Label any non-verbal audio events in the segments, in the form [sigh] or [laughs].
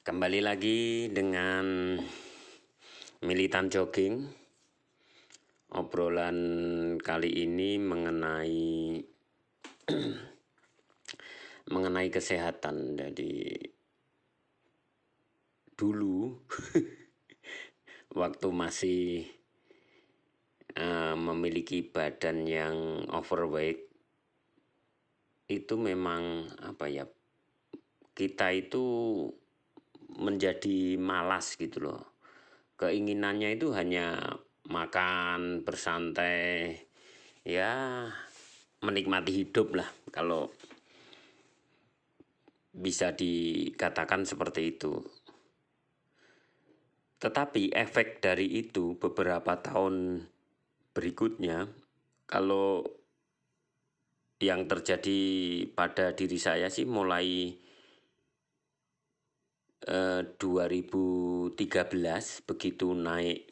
Kembali lagi dengan militan jogging. Obrolan kali ini mengenai [clears throat] mengenai kesehatan. Jadi dulu [laughs] waktu masih uh, memiliki badan yang overweight itu memang apa ya kita itu menjadi malas gitu loh. Keinginannya itu hanya makan bersantai ya menikmati hidup lah. Kalau bisa dikatakan seperti itu. Tetapi efek dari itu beberapa tahun berikutnya kalau yang terjadi pada diri saya sih mulai eh, 2013 begitu naik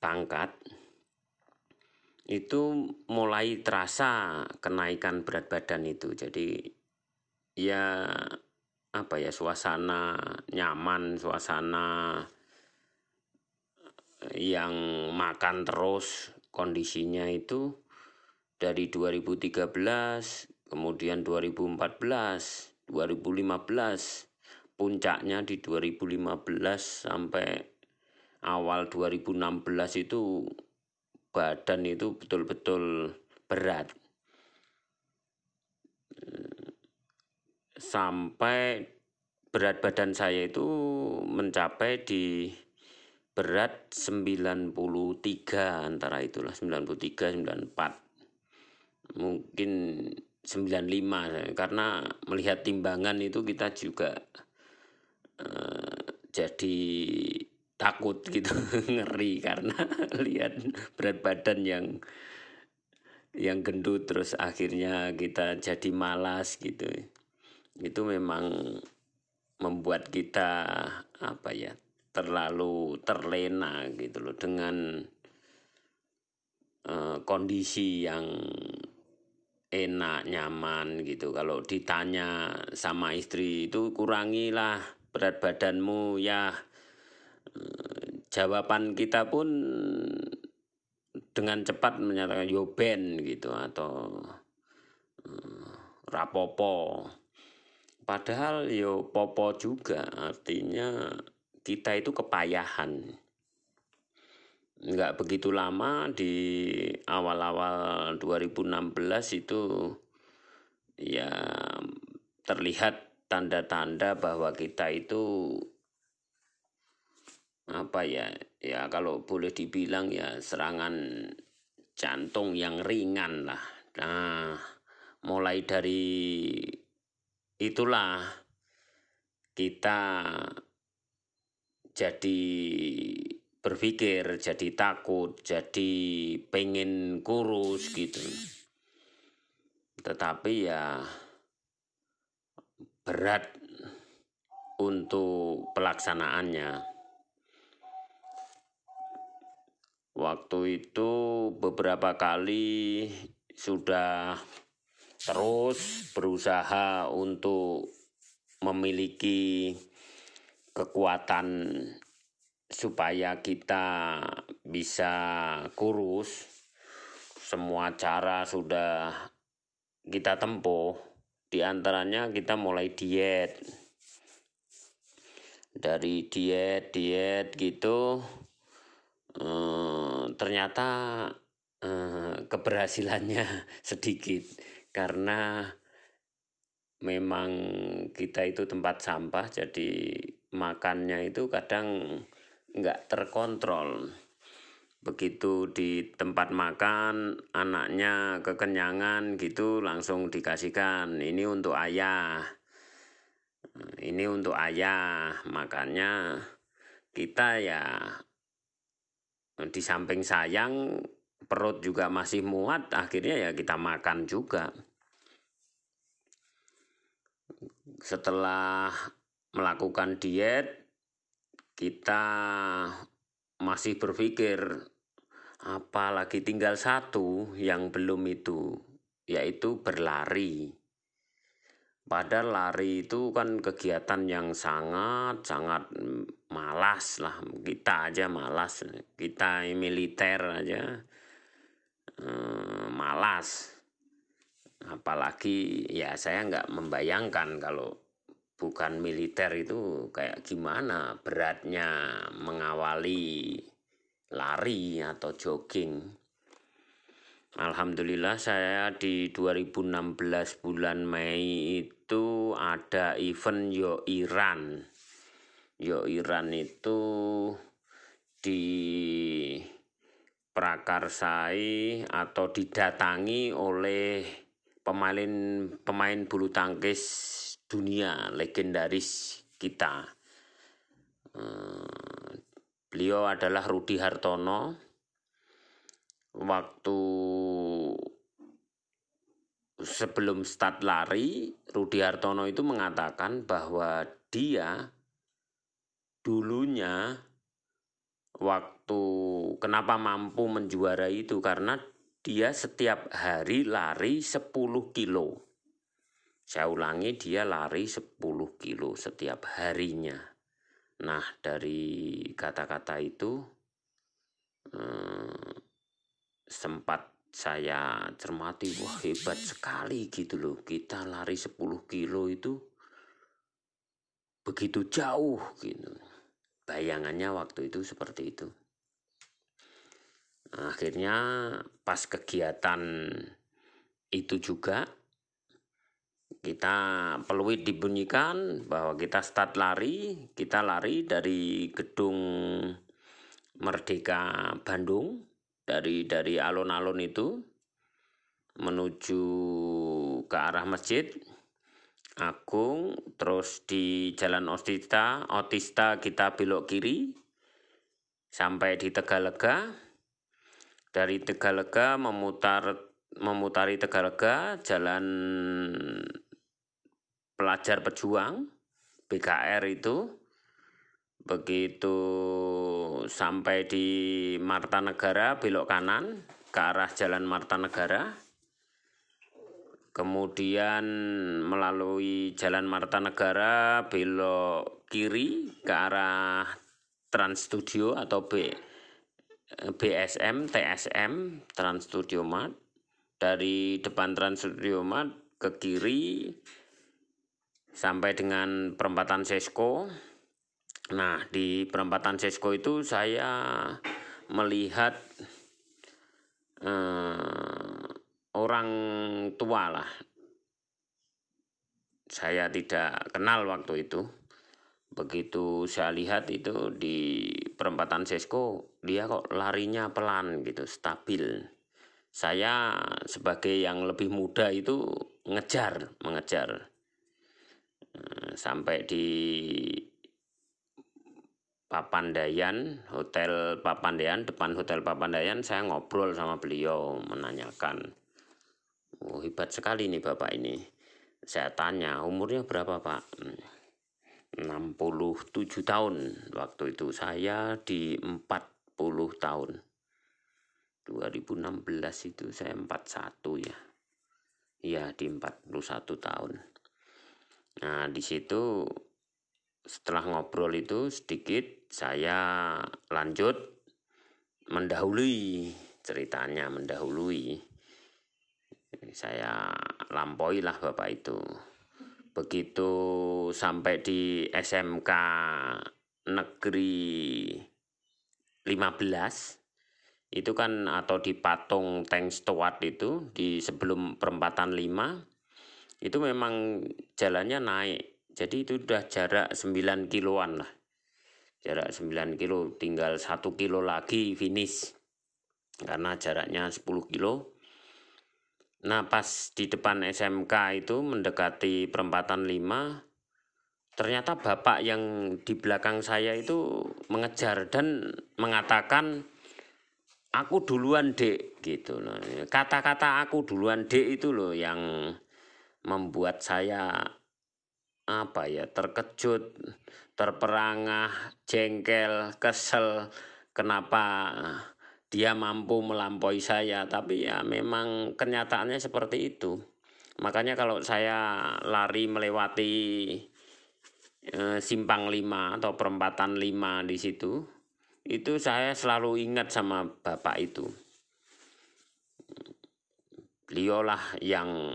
pangkat itu mulai terasa kenaikan berat badan itu. Jadi ya apa ya suasana nyaman suasana yang makan terus kondisinya itu dari 2013 kemudian 2014 2015 puncaknya di 2015 sampai awal 2016 itu badan itu betul-betul berat. Sampai berat badan saya itu mencapai di berat 93 antara itulah 93 94 mungkin 95 karena melihat timbangan itu kita juga Jadi takut gitu [laughs] ngeri karena [laughs] lihat berat badan yang yang gendut terus akhirnya kita jadi malas gitu. Itu memang membuat kita apa ya terlalu terlena gitu loh dengan uh, kondisi yang enak nyaman gitu. Kalau ditanya sama istri itu kurangilah berat badanmu ya. Jawaban kita pun dengan cepat menyatakan yo ben gitu atau uh, rapopo padahal yo popo juga artinya kita itu kepayahan. Nggak begitu lama di awal-awal 2016 itu ya terlihat tanda-tanda bahwa kita itu apa ya ya kalau boleh dibilang ya serangan jantung yang ringan lah. Nah mulai dari itulah kita jadi berpikir jadi takut jadi pengen kurus gitu. Tetapi ya berat untuk pelaksanaannya. Waktu itu beberapa kali sudah terus berusaha untuk memiliki kekuatan supaya kita bisa kurus. Semua cara sudah kita tempuh di antaranya kita mulai diet. Dari diet, diet gitu eh, ternyata eh, keberhasilannya [laughs] sedikit karena memang kita itu tempat sampah jadi makannya itu kadang nggak terkontrol begitu di tempat makan anaknya kekenyangan gitu langsung dikasihkan ini untuk ayah. Ini untuk ayah. Makanya kita ya di samping sayang perut juga masih muat akhirnya ya kita makan juga. Setelah melakukan diet kita masih berpikir apalagi tinggal satu yang belum itu yaitu berlari. Padahal lari itu kan kegiatan yang sangat sangat malas lah. Kita aja malas kita militer aja eh, malas. Apalagi ya saya nggak membayangkan kalau bukan militer itu kayak gimana beratnya mengawali lari atau jogging Alhamdulillah saya di 2016 bulan Mei itu ada event Yo Iran. Yo Iran itu di prakarsai atau didatangi oleh pemain pemain bulu tangkis dunia legendaris kita. Beliau adalah Rudi Hartono waktu sebelum start lari, Rudi Hartono itu mengatakan bahwa dia dulunya waktu kenapa mampu menjuarai itu karena dia setiap hari lari 10 kilo. Saya ulangi dia lari 10 kilo setiap harinya. Nah dari kata-kata itu eh, sempat saya cermati wah hebat sekali gitu loh. Kita lari 10 kilo itu begitu jauh gitu. Bayangannya waktu itu seperti itu. Akhirnya pas kegiatan itu juga kita peluit dibunyikan bahwa kita start lari kita lari dari gedung Merdeka Bandung dari dari alun-alun itu menuju ke arah masjid Agung terus di Jalan Otista Otista kita belok kiri sampai di Tegalega. Dari Tegalega memutar memutari Tegalega jalan pelajar pejuang BKR itu Begitu sampai di Marta Negara belok kanan ke arah Jalan Marta Negara. Kemudian melalui Jalan Marta Negara belok kiri ke arah Trans Studio atau B BSM, TSM, Trans Studio Mart. Dari depan Trans Studio Mart ke kiri sampai dengan perempatan Sesko Nah, di perempatan Sesko itu saya melihat eh, orang tua lah. Saya tidak kenal waktu itu. Begitu saya lihat itu di perempatan Sesko, dia kok larinya pelan gitu, stabil. Saya sebagai yang lebih muda itu ngejar, mengejar. Sampai di Papandayan, Hotel Papandayan, depan Hotel Papandayan saya ngobrol sama beliau menanyakan. Oh, hebat sekali nih Bapak ini. Saya tanya, umurnya berapa Pak? 67 tahun waktu itu. Saya di 40 tahun. 2016 itu saya 41 ya. Iya, di 41 tahun. Nah, di situ setelah ngobrol itu sedikit saya lanjut mendahului ceritanya mendahului. Saya lampaui lah bapak itu. Begitu sampai di SMK negeri 15 itu kan atau di patung tank Stewart itu di sebelum perempatan 5 itu memang jalannya naik jadi itu sudah jarak 9 kiloan lah. Jarak 9 kilo, tinggal 1 kilo lagi finish. Karena jaraknya 10 kilo. Nah pas di depan SMK itu mendekati perempatan 5, ternyata bapak yang di belakang saya itu mengejar dan mengatakan aku duluan dek gitu loh. Kata-kata aku duluan dek itu loh yang membuat saya apa ya terkejut, terperangah, jengkel, kesel. Kenapa dia mampu melampaui saya? Tapi ya memang kenyataannya seperti itu. Makanya kalau saya lari melewati eh, simpang 5 atau perempatan 5 di situ, itu saya selalu ingat sama bapak itu. Beliaulah yang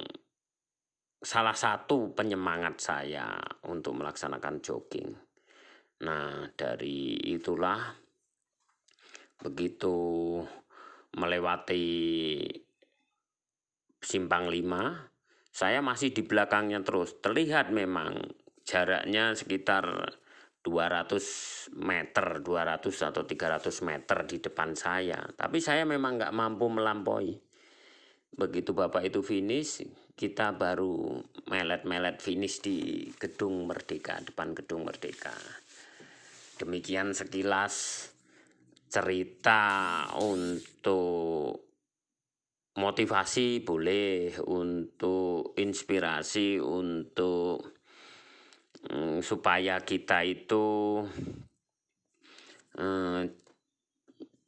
salah satu penyemangat saya untuk melaksanakan jogging. Nah, dari itulah begitu melewati simpang 5 saya masih di belakangnya terus. Terlihat memang jaraknya sekitar 200 meter, 200 atau 300 meter di depan saya. Tapi saya memang nggak mampu melampaui. Begitu Bapak itu finish, kita baru melet-melet finish di Gedung Merdeka, depan Gedung Merdeka. Demikian sekilas cerita untuk motivasi boleh untuk inspirasi untuk um, supaya kita itu um,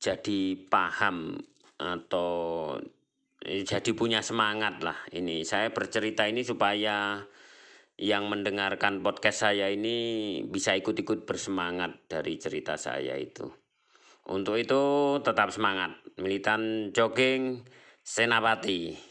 jadi paham atau jadi punya semangat lah ini. Saya bercerita ini supaya yang mendengarkan podcast saya ini bisa ikut-ikut bersemangat dari cerita saya itu. Untuk itu tetap semangat. Militan jogging Senapati